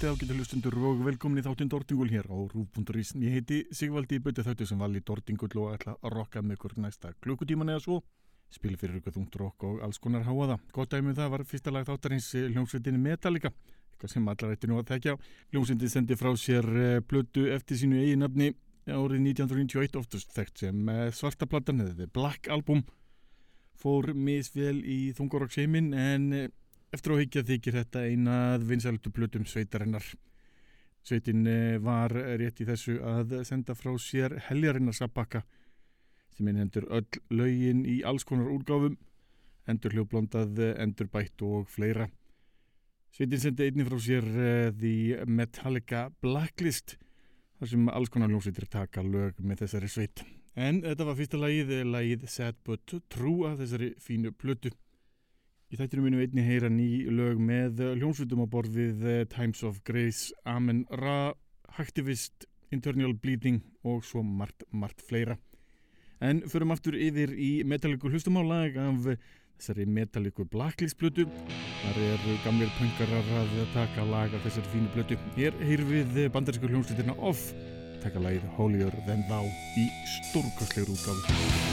kvöldi ágættu hlustundur og velkomin í þáttinn Dortingul hér á Rúf.is. Ég heiti Sigvaldi Bötti þáttu sem vali Dortingull og ætla að rokka með ykkur næsta klukkutíman eða svo. Spil fyrir ykkur þungt rokk og alls konar háaða. Gott dæmið um það var fyrsta lag þáttarins eh, hljómsveitinni Metallica, eitthvað sem allar ætti nú að þekja. Hljómsveitin sendi frá sér eh, blödu eftir sínu eiginabni árið 1991 oftast þekkt sem eh, svartaplattan eða Black Album fór misvel í þungarokkseimin en Eftir á higgja þykir þetta einað vinsæltu plutum sveitarinnar. Sveitin eh, var rétt í þessu að senda frá sér heljarinnar sabbakka sem innhendur öll laugin í alls konar úrgáfum, endur hljóblondað, endur bætt og fleira. Sveitin sendi einni frá sér eh, Metallica Blacklist þar sem alls konar hljómsveitir taka lög með þessari sveit. En þetta var fyrsta lagið, lagið Sad But True að þessari fínu plötu. Í þættinu mínum einni heyra ný lög með hljómsveitum á borð við eh, Times of Grace, Amen Ra, Hacktivist, Internal Bleeding og svo margt, margt fleira. En förum aftur yfir í Metallica hlustumálag af þessari Metallica Blacklist blötu. Þar eru gamlir punkarar að taka lag af þessari fínu blötu. Hér heyr við bandarísku hljómsveitina Off, taka lagið Holier Than Thou í stórkastlegur útgáfi.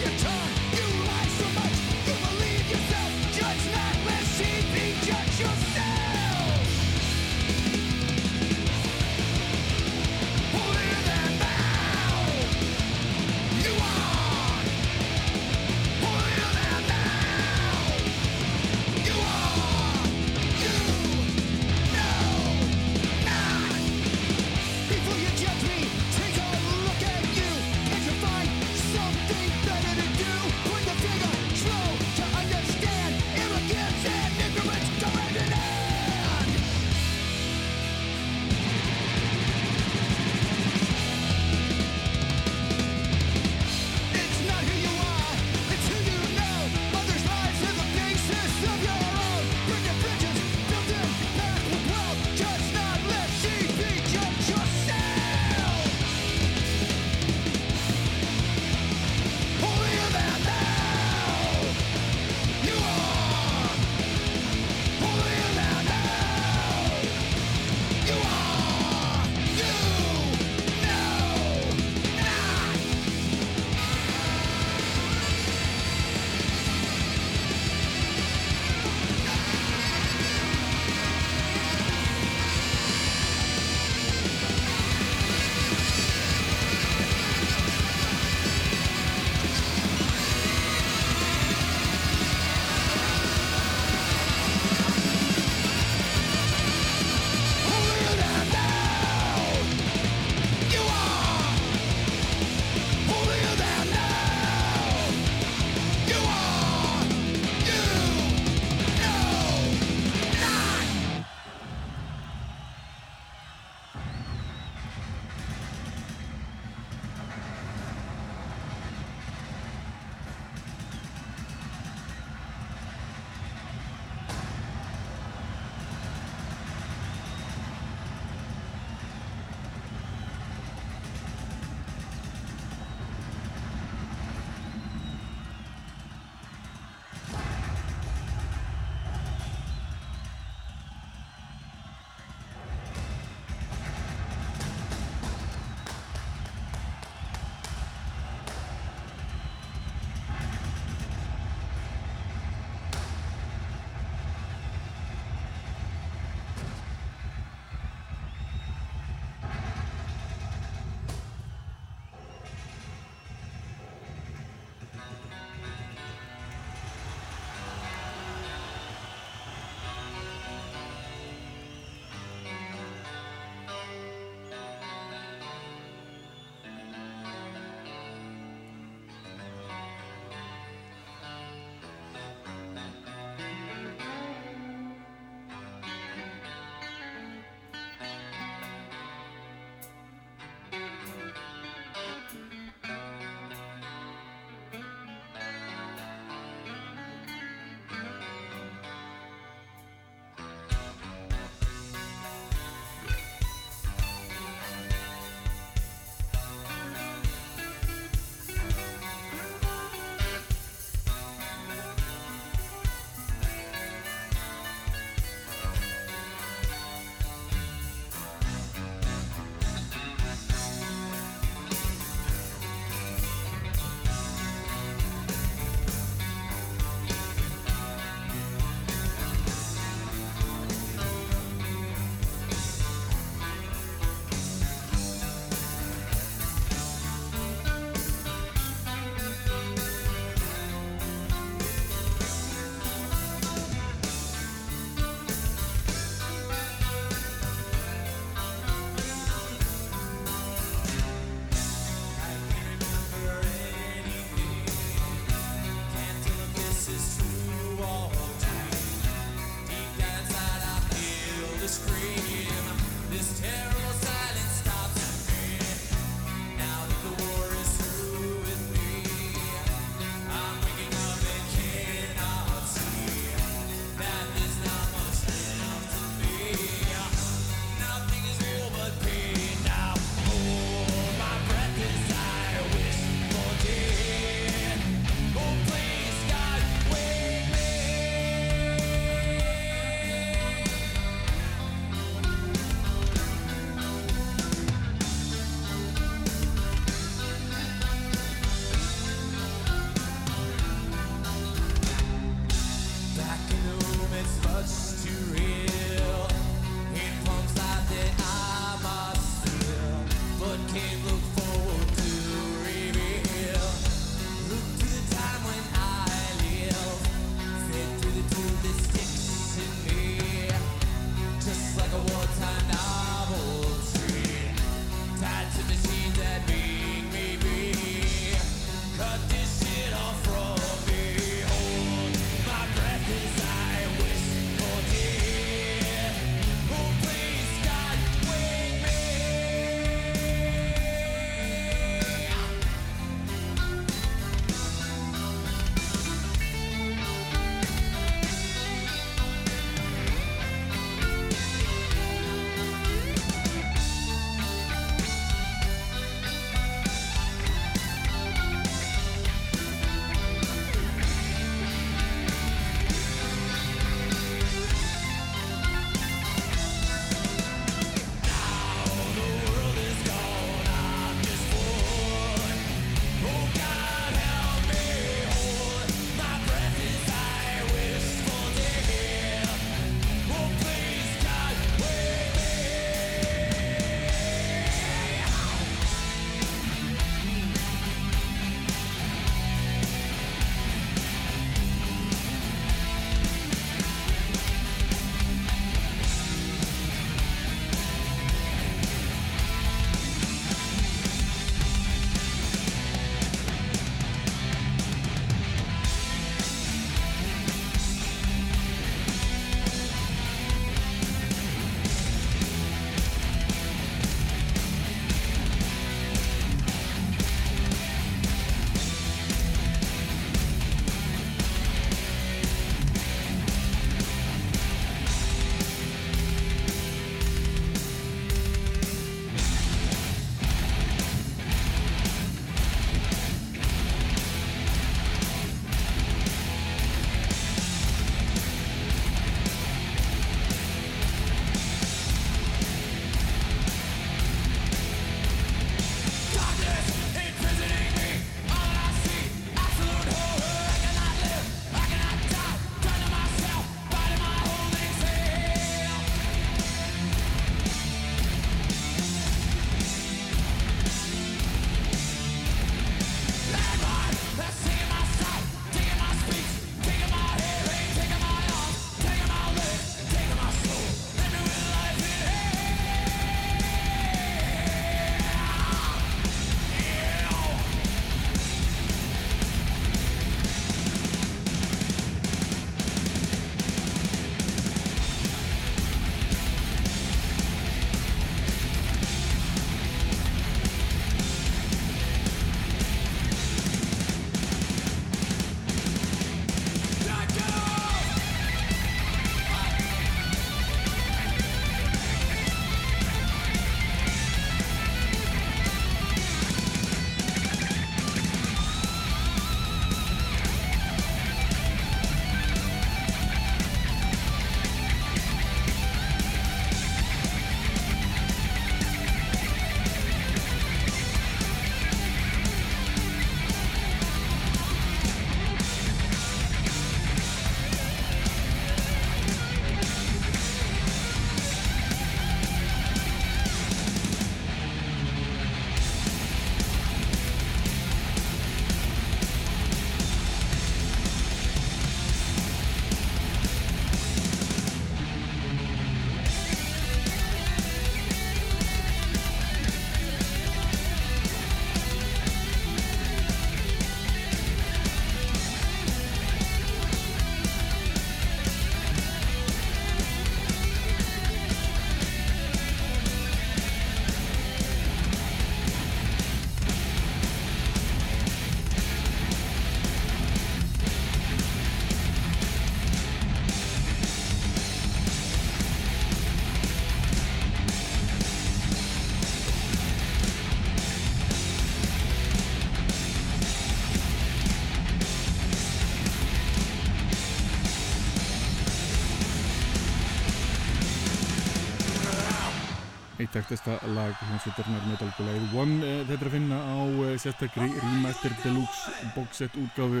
Ektesta lag hljómsveitarnar metalgulegið One uh, þetta er að finna á uh, sérstakri Remaster Deluxe boxset útgáfu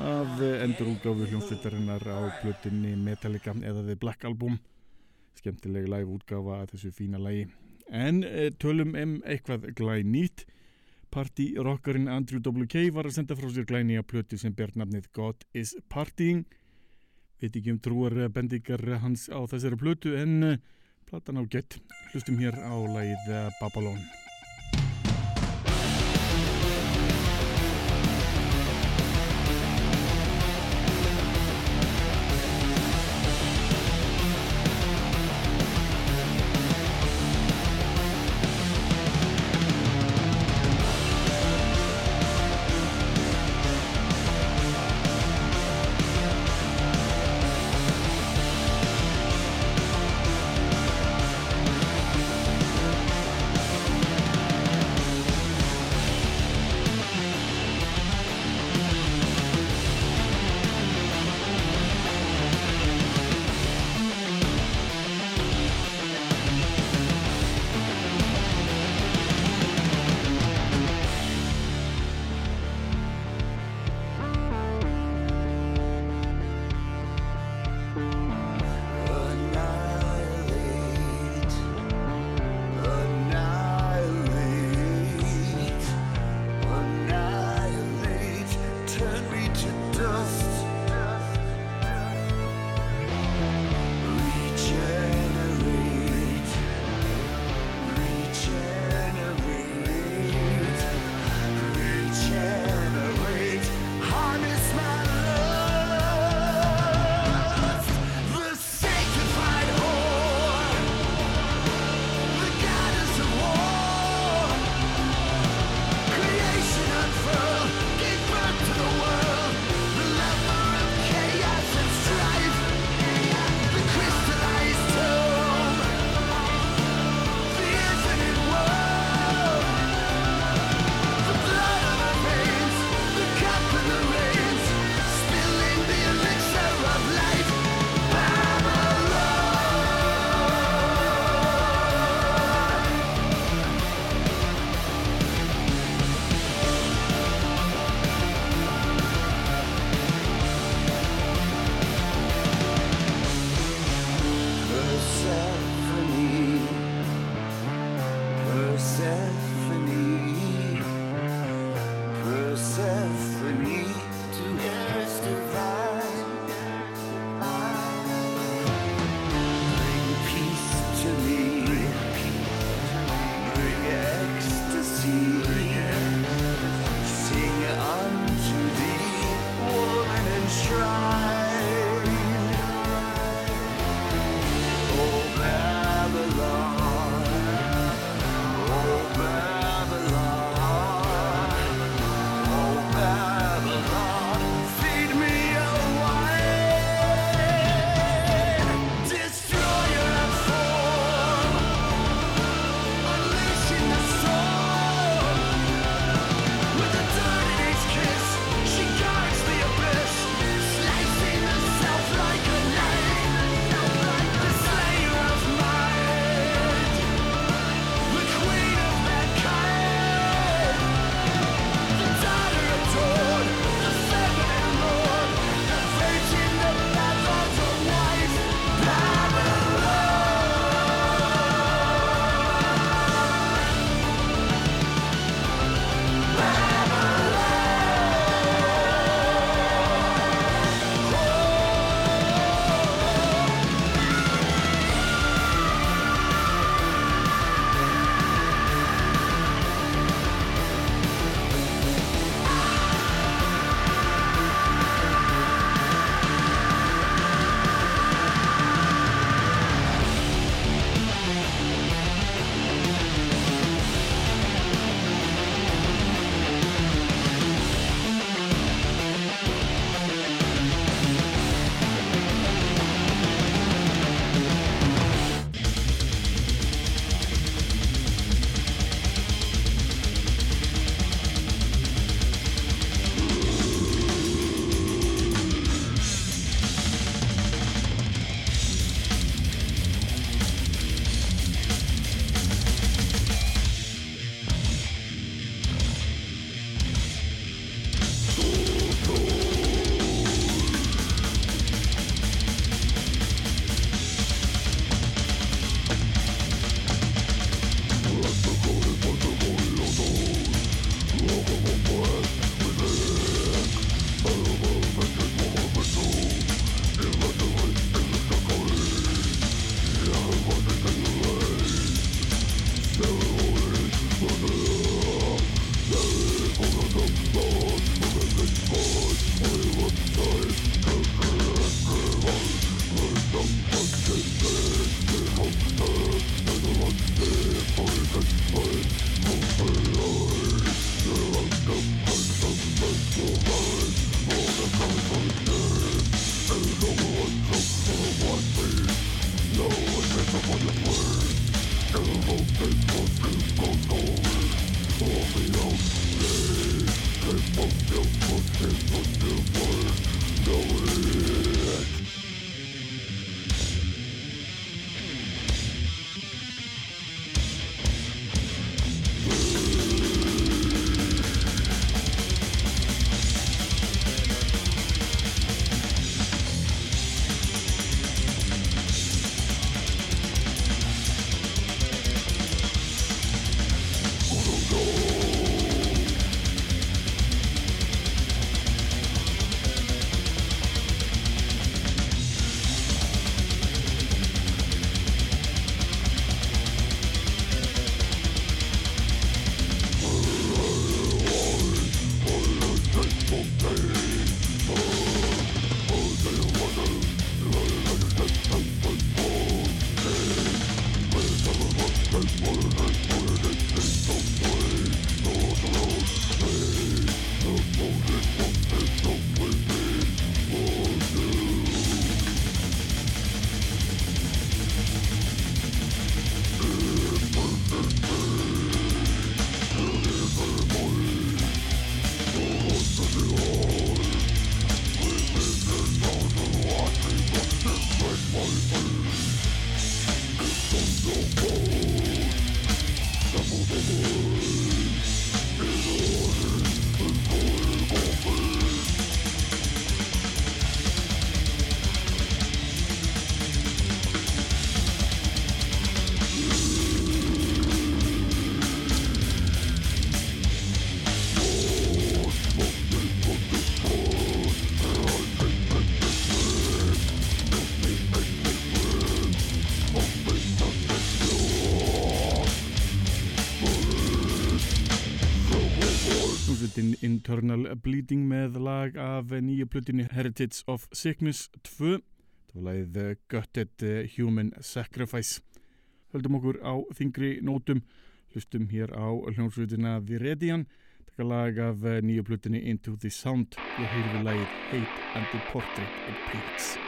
af uh, endur útgáfu hljómsveitarinnar á plötinni Metallica eða The Black Album. Skemmtileg live útgáfa að þessu fína lagi. En tölum um eitthvað glæð nýtt. Partyrockarinn Andrew W.K. var að senda frá sér glæni að plötu sem ber nafnið God is Partying. Veit ekki um trúar bendingar hans á þessari plötu en platan á gett hlustum hér á lagið Babylon af nýju plutinni Heritage of Sickness 2 það var lagið Gutted Human Sacrifice. Höldum okkur á þingri nótum. Hlustum hér á hljómsveitina Viredian taka lag af nýju plutinni Into the Sound. Og heyrðu lagið Hate and the Portrait of Pigs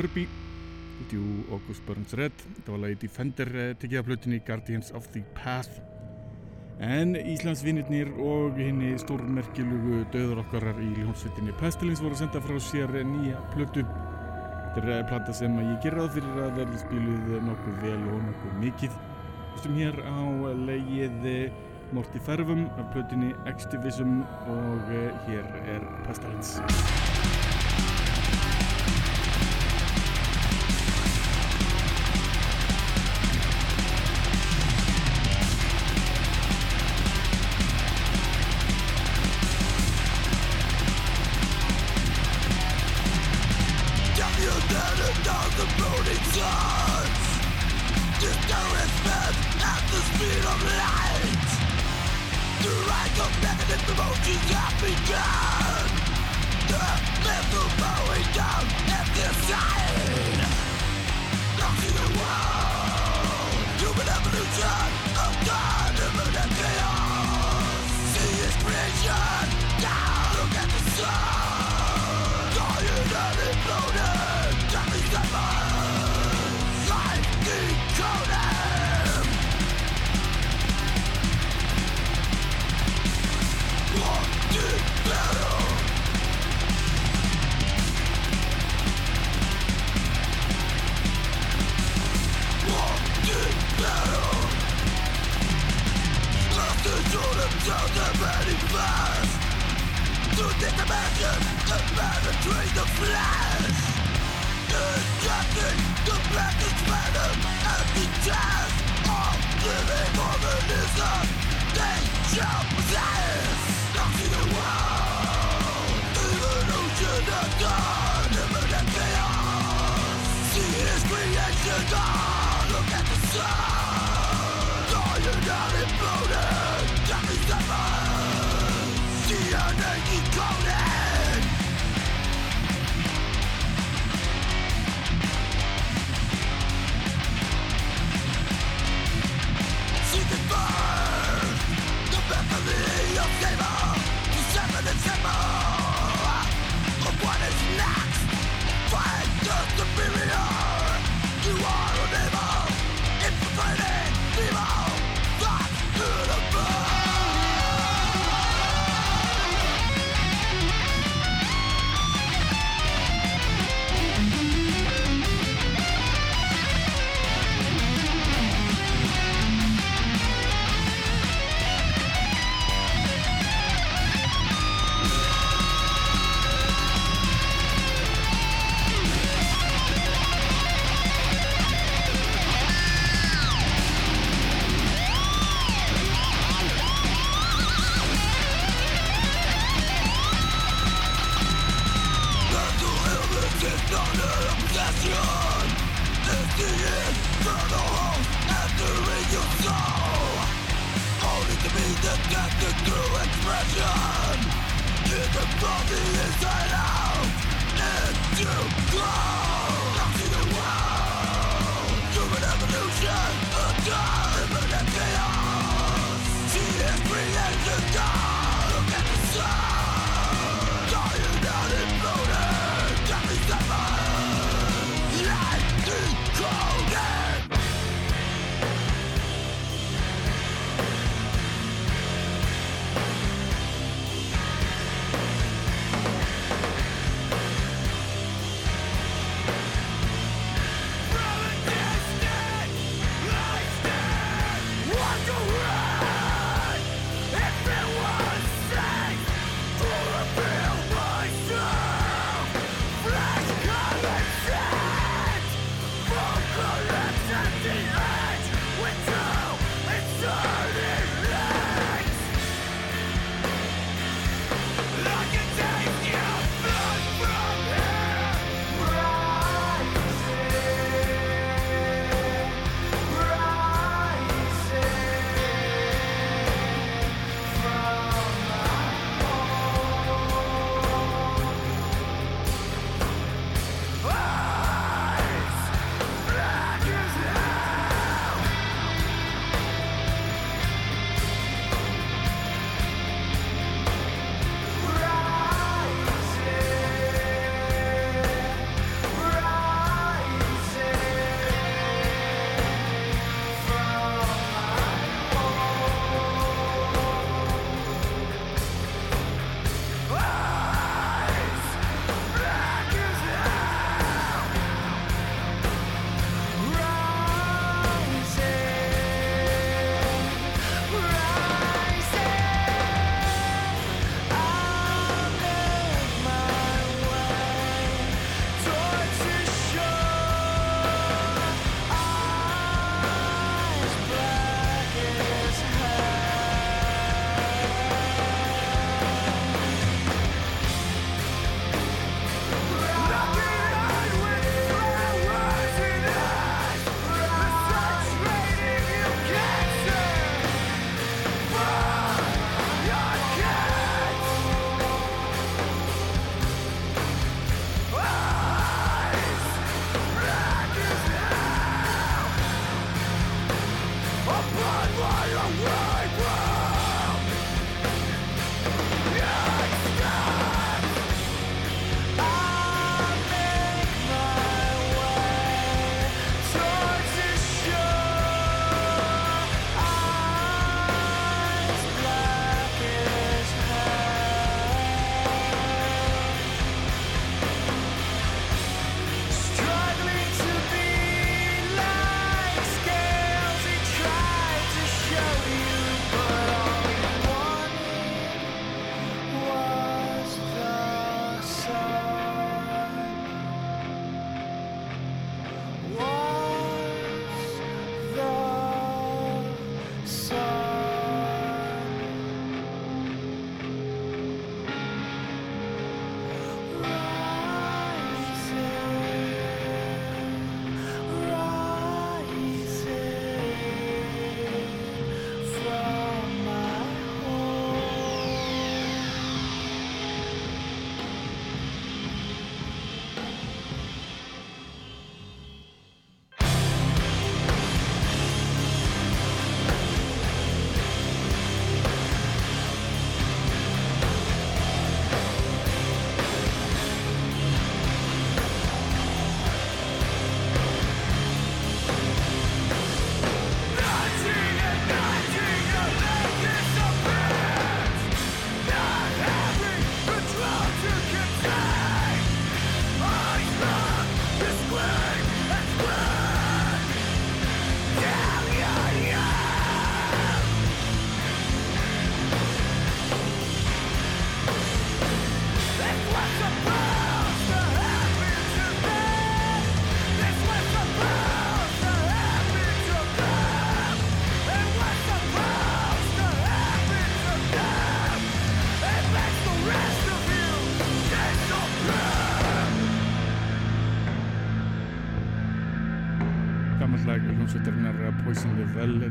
Kirby Jú August Burns Red þetta var lagið Defender uh, tekið af hlutinni Guardians of the Path. En Íslandsvinnirnir og henni stórmerkilugu döður okkarar í hljómsveitinni Pestilins voru senda frá sér nýja plötu. Þetta er plata sem ég ger ráð fyrir að verði spiluð nokkuð vel og nokkuð mikið. Hlustum hér á leigið Morti Fervum af plötunni Extivism og eh, hér er Pestilence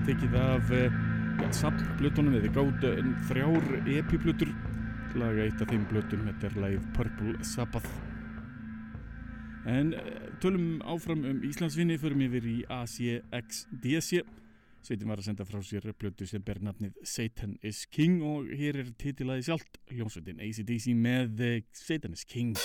tekið af ja, sapnblutunum eða gátt þrjár epiblutur laga eitt af þeim blutum, þetta er lagið Purple Sabbath. En eh, tölum áfram um Íslandsvinni förum yfir í ACXDC Sveitin var að senda frá sér blötu sem ber nafnið Satan is King og hér er titilaði sjálft. Hljómsveitin ACDC með Satan is King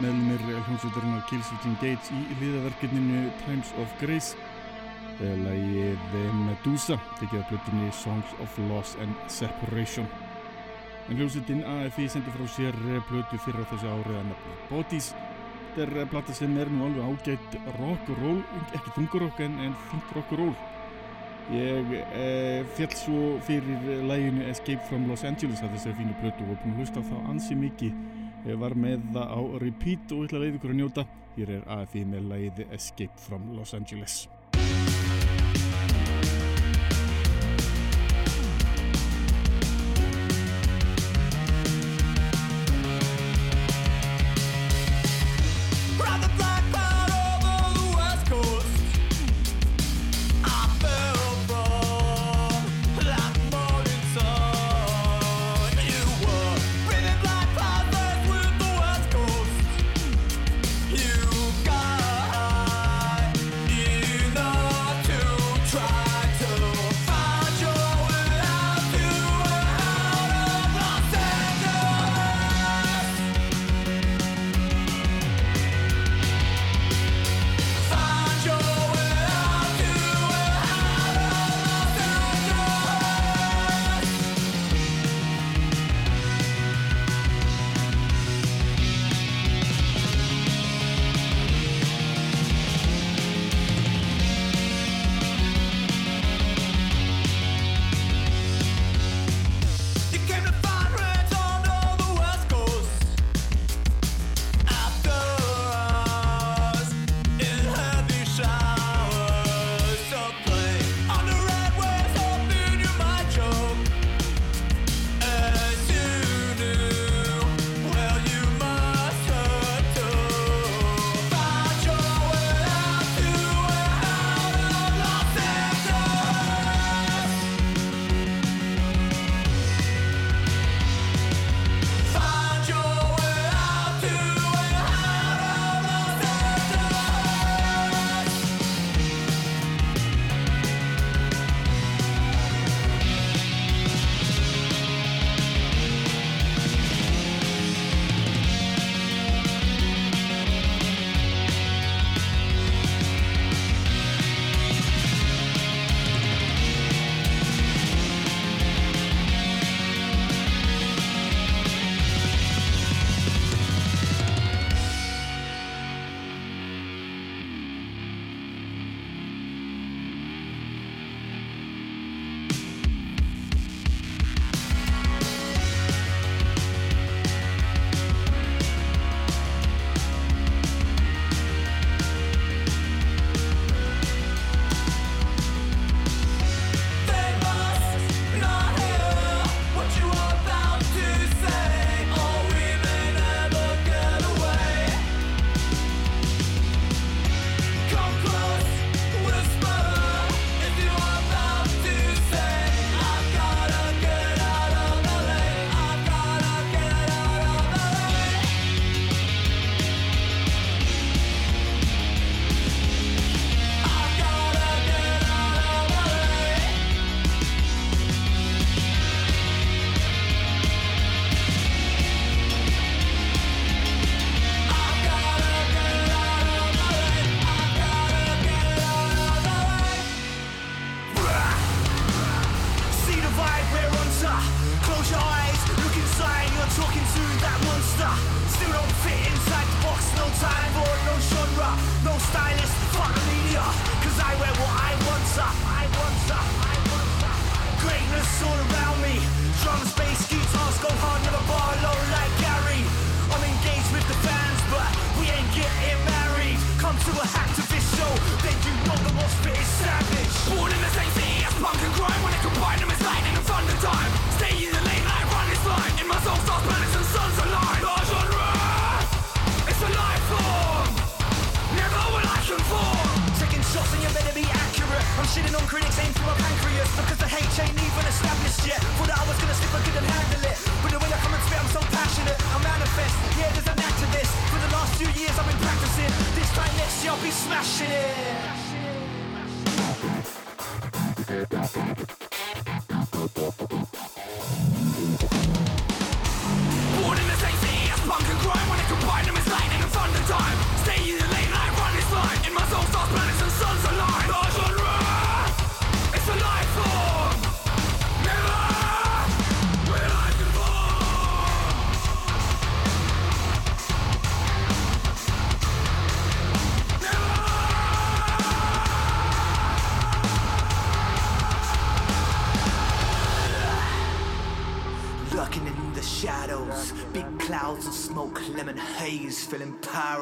meðlumir hljómsveitarinnar Killswitching Gates í liðaverkefninu Times of Grace. Lagið Medusa tekið af blöttinni Songs of Loss and Separation. En hljómsveitin AFI sendi frá sér blötu fyrir á þessu árið að nefna Bodies þetta er blata sem er nú alveg ágætt rock'n'roll, ekki þungarokk en, en fint rock'n'roll. Ég eh, fjall svo fyrir læginu Escape from Los Angeles að þessari fínu blötu og búin að hlusta þá ansi mikið var með það á repeat og ætla að leiða ykkur að njóta. Hér er AFI með leiði Escape from Los Angeles.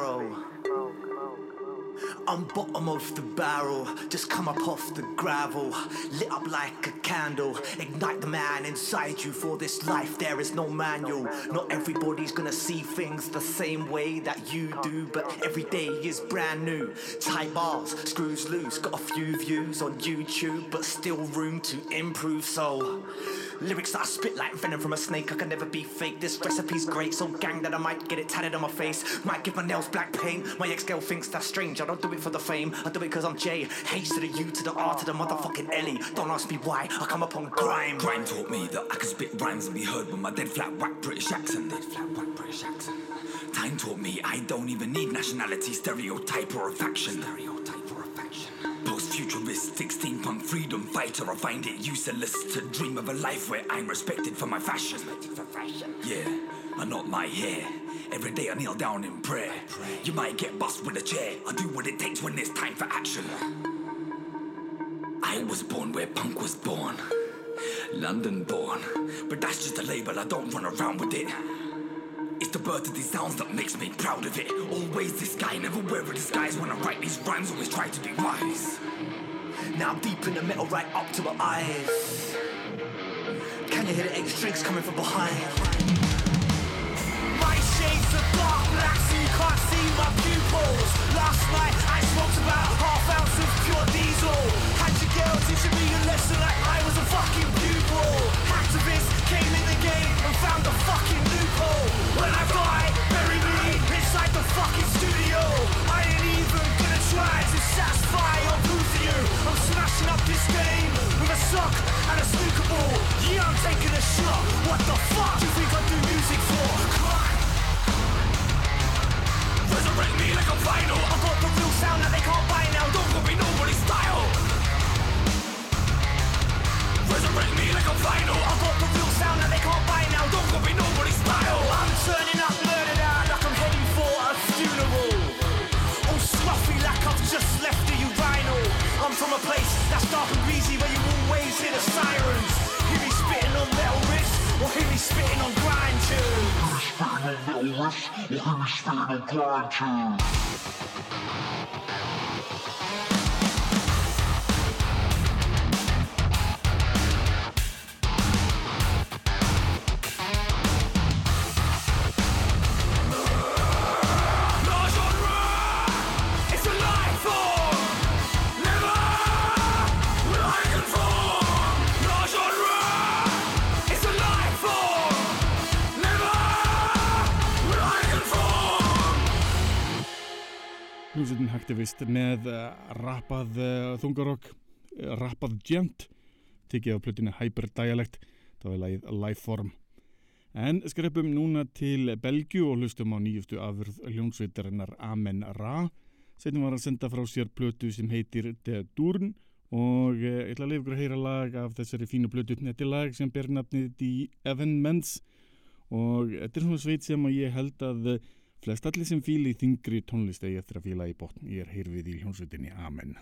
Paro. I'm bottom of the barrel, just come up off the gravel, lit up like a candle. Ignite the man inside you. For this life, there is no manual. Not everybody's gonna see things the same way that you do, but every day is brand new. Tight bars, screws loose, got a few views on YouTube, but still room to improve. So. Lyrics that I spit like venom from a snake, I can never be fake. This recipe's great, so gang that I might get it tatted on my face. Might give my nails black paint. My ex girl thinks that's strange. I don't do it for the fame, I do it because I'm Jay. H to the U to the R to the motherfucking Ellie. Don't ask me why, I come up on grime. Grime taught me that I could spit rhymes and be heard with my dead flat whack British accent. Dead flat whack British accent. Time taught me I don't even need nationality, stereotype or a faction. Stereotype or a faction. Post-futuristic steampunk freedom fighter, I find it useless to dream of a life where I'm respected for my fashion. Yeah, and not my hair. Every day I kneel down in prayer. You might get bust with a chair. I do what it takes when it's time for action. I was born where punk was born. London born. But that's just a label, I don't run around with it. It's the birth of these sounds that makes me proud of it. Always this guy, never wear a disguise. When I write these rhymes, always try to be wise. Now I'm deep in the metal, right up to my eyes. Can you hear the eight strings coming from behind? My shades of dark black, so you can't see my pupils. Last night I smoked about half ounce of pure diesel. Had your girl teaching me a lesson like I was a fucking pupil. Activists came in the game and found a fucking loophole. When I die, bury me inside the fucking studio. I ain't even gonna try to satisfy or smashing up this game with a sock and a snooker ball. Yeah, I'm taking a shot. What the fuck do you think I do music for? Resurrect me like I'm final. I got the real sound that they can't buy now. Don't copy nobody's style. Resurrect me like I'm final. I got the real sound that they can't buy now. Don't copy nobody's style. I'm turning a place that's dark and greasy where you always hear the sirens. Hear me spitting on metal riffs or hear me spitting on grind tunes. No Hacktivist með uh, rappað uh, þungarokk, uh, rappað djent, tekið á plötinu Hyperdialect, það var lagið Lifeform. En skrepum núna til Belgju og hlustum á nýjustu afurð hljómsveitarinnar Amen Ra. Setnum var að senda frá sér plötu sem heitir The Durn og ég ætla að leiða ykkur að heyra lag af þessari fínu plötu. Þetta er lag sem ber nafnið The Evenments og þetta er svona sveit sem ég held að Flest allir sem fíli í þingri tónlist eða ég eftir að fíla í botn, ég er heyrfið í hljómsveitinni. Amen.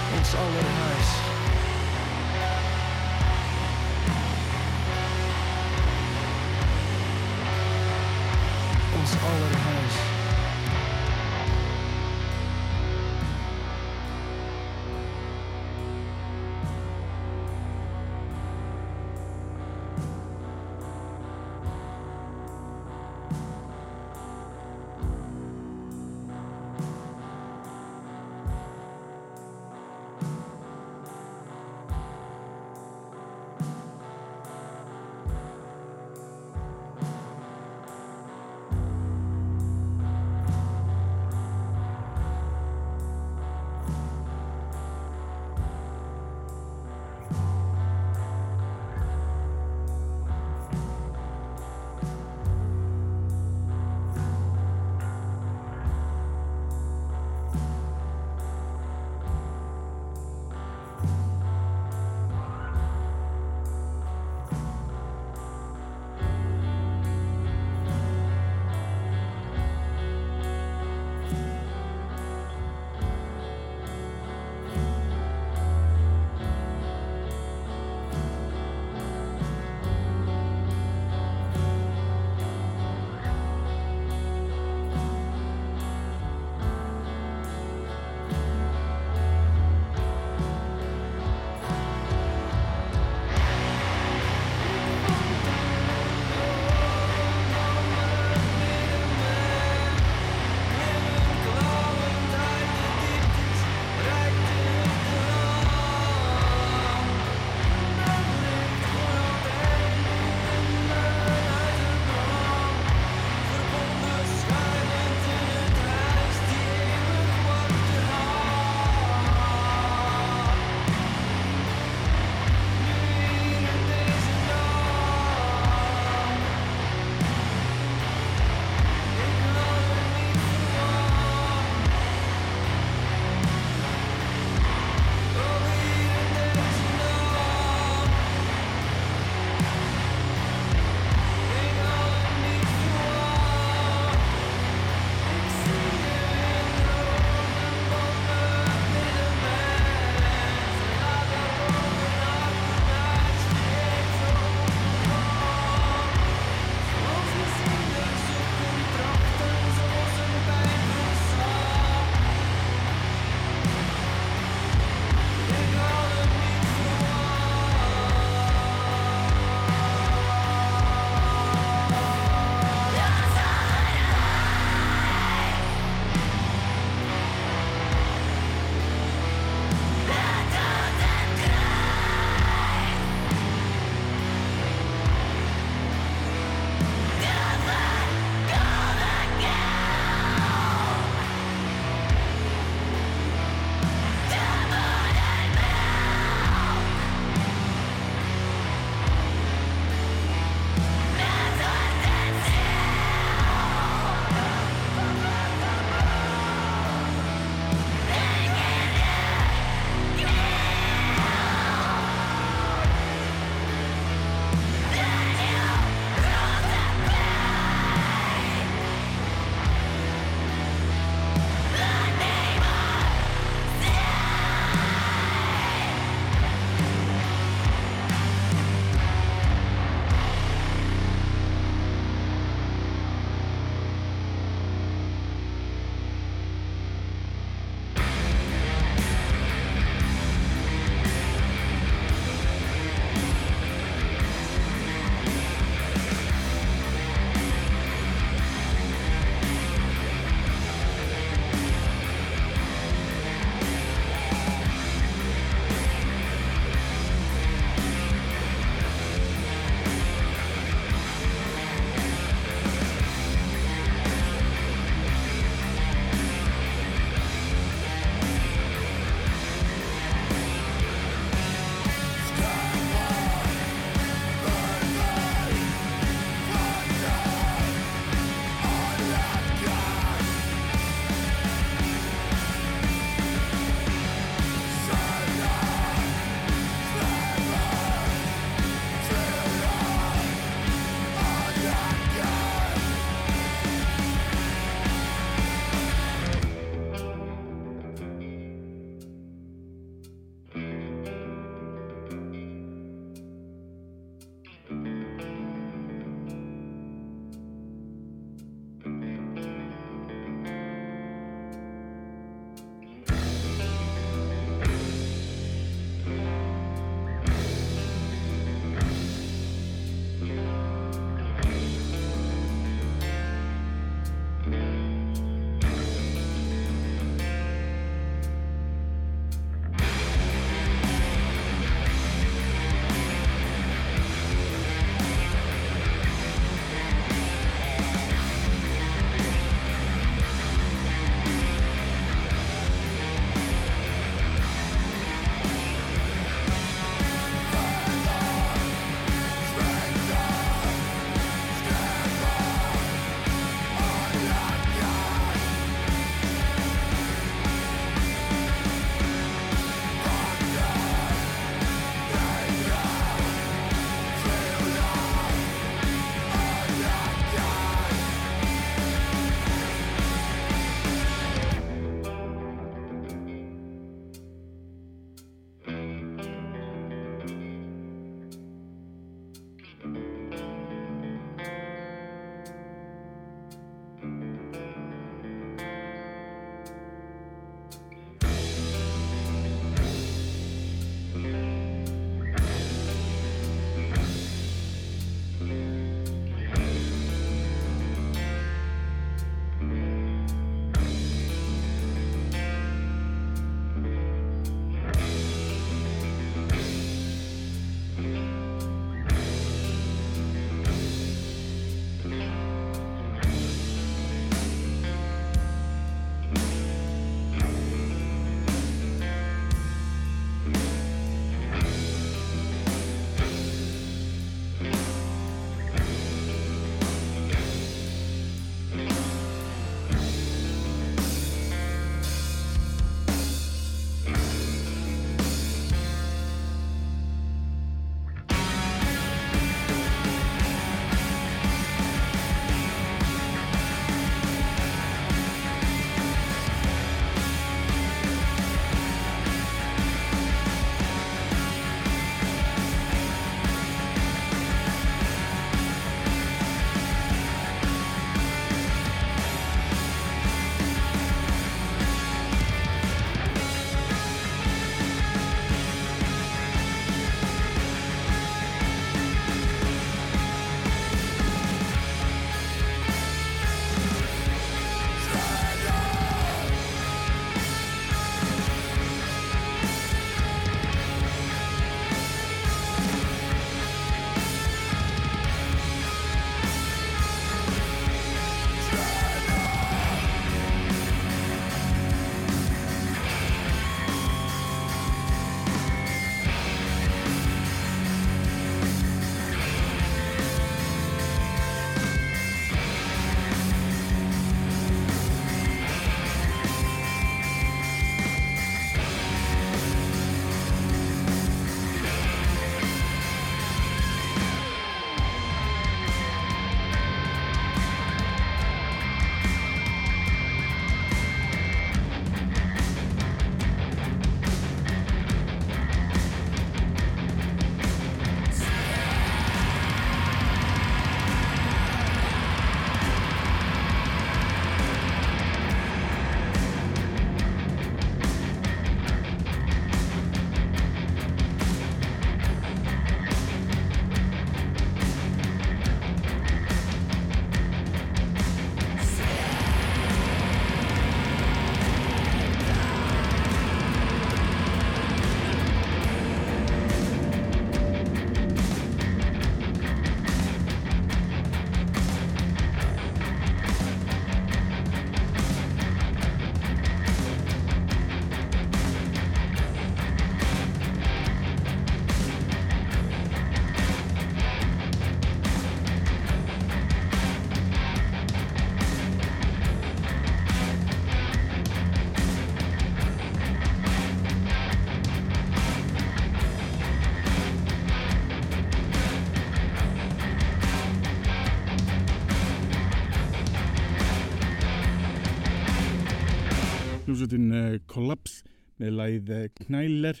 Hljómsveitin uh, Collapse með læð uh, Knæler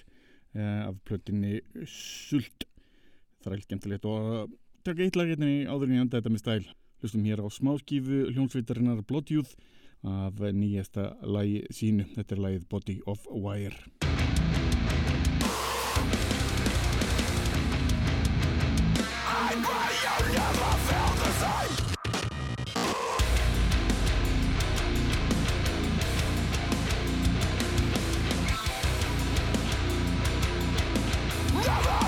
uh, af plötinni Sult. Þræl skemmtilegt og að taka eitt lag hérna í áður en ég enda þetta með stæl. Hlustum hér á smáskífu hljómsveitarinnar Bloodjúð af nýjasta lagi sínu. Þetta er lagið Body of Wire Never!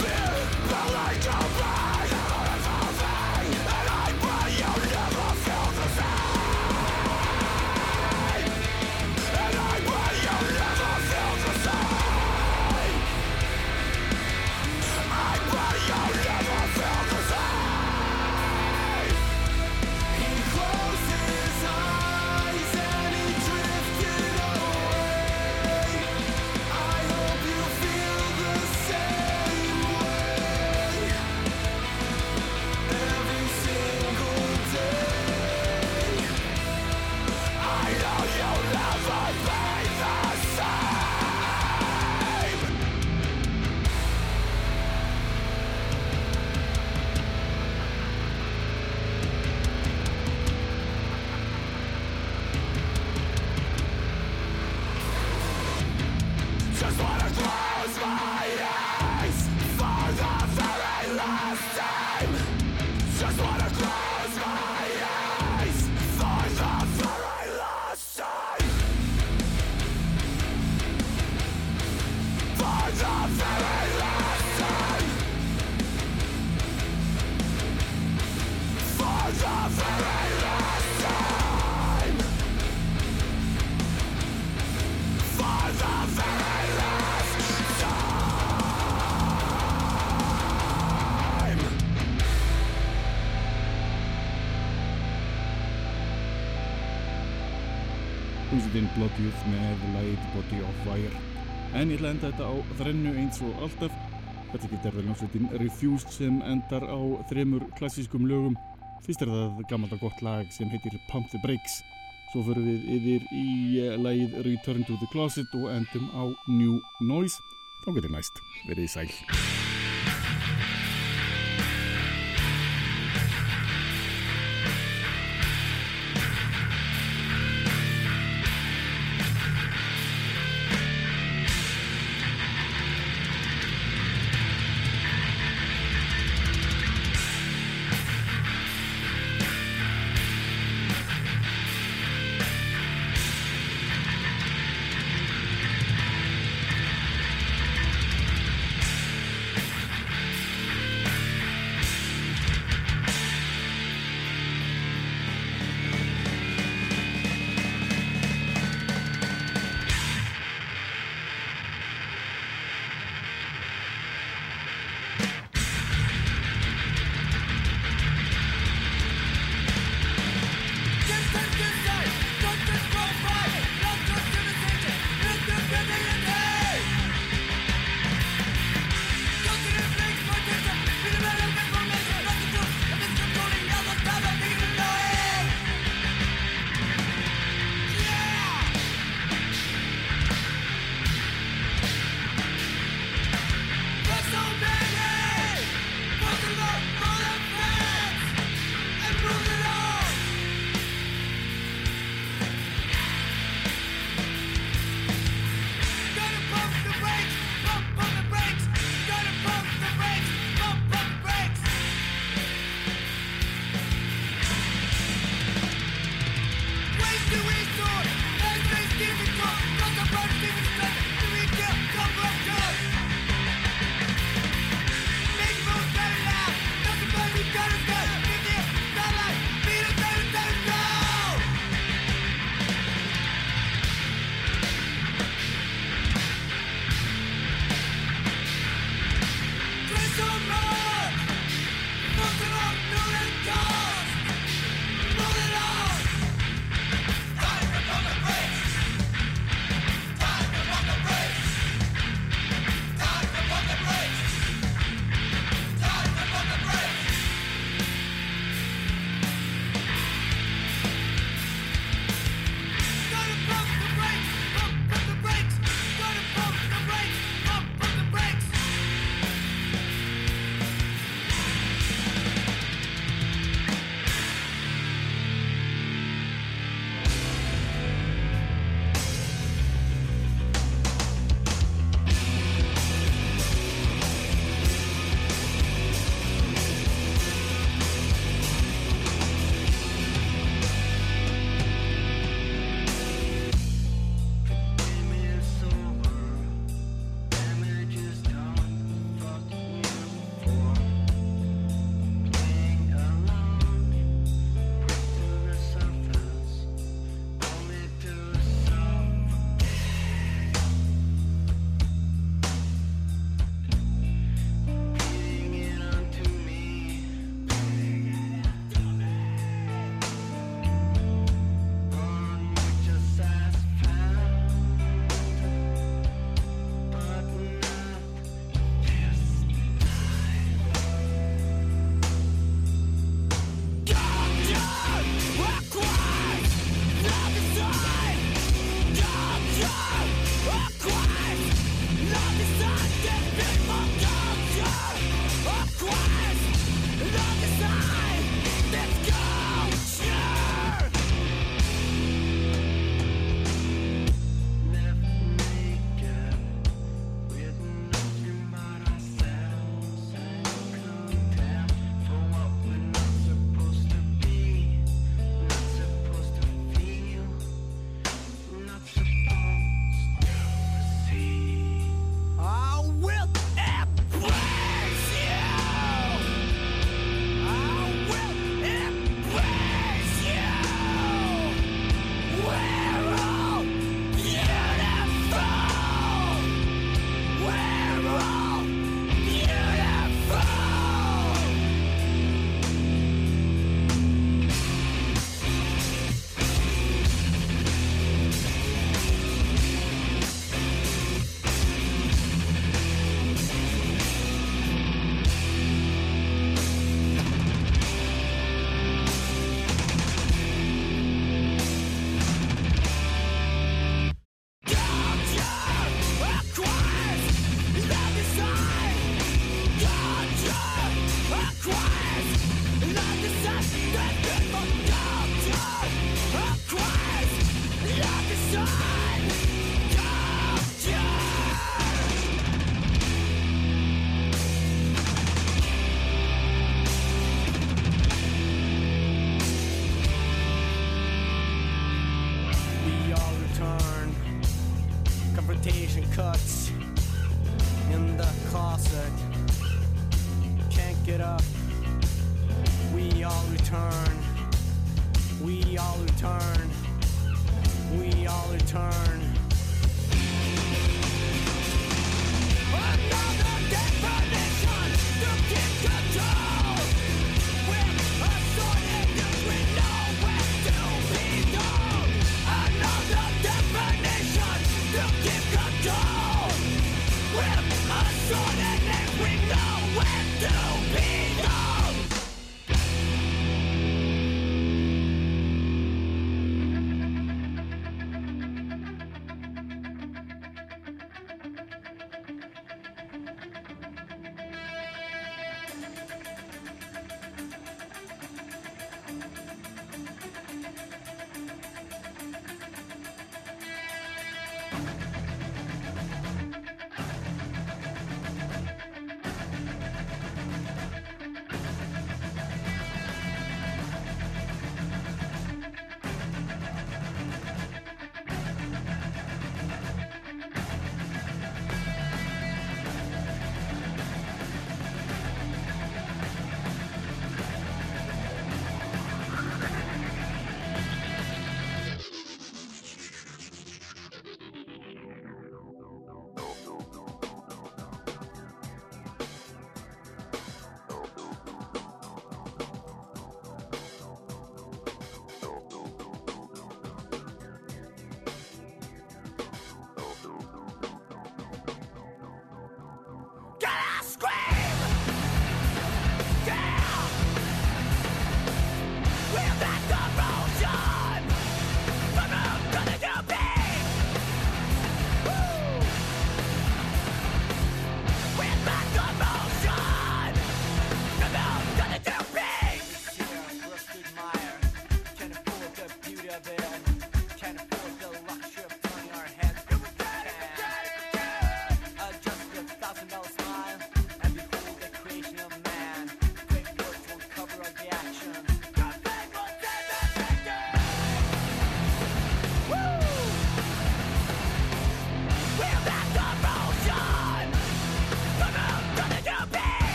Blood Youth með lagið Body of Wire. En ég ætla að enda þetta á þrennu eins og alltaf. Þetta getur verið hljómsveitin Refused sem endar á þremur klassískum lögum. Fyrst er það gammalt og gott lag sem heitir Pump the Brakes. Svo förum við yfir í eh, lagið Return to the Closet og endum á New Noise. Þá getur næst verið sæl.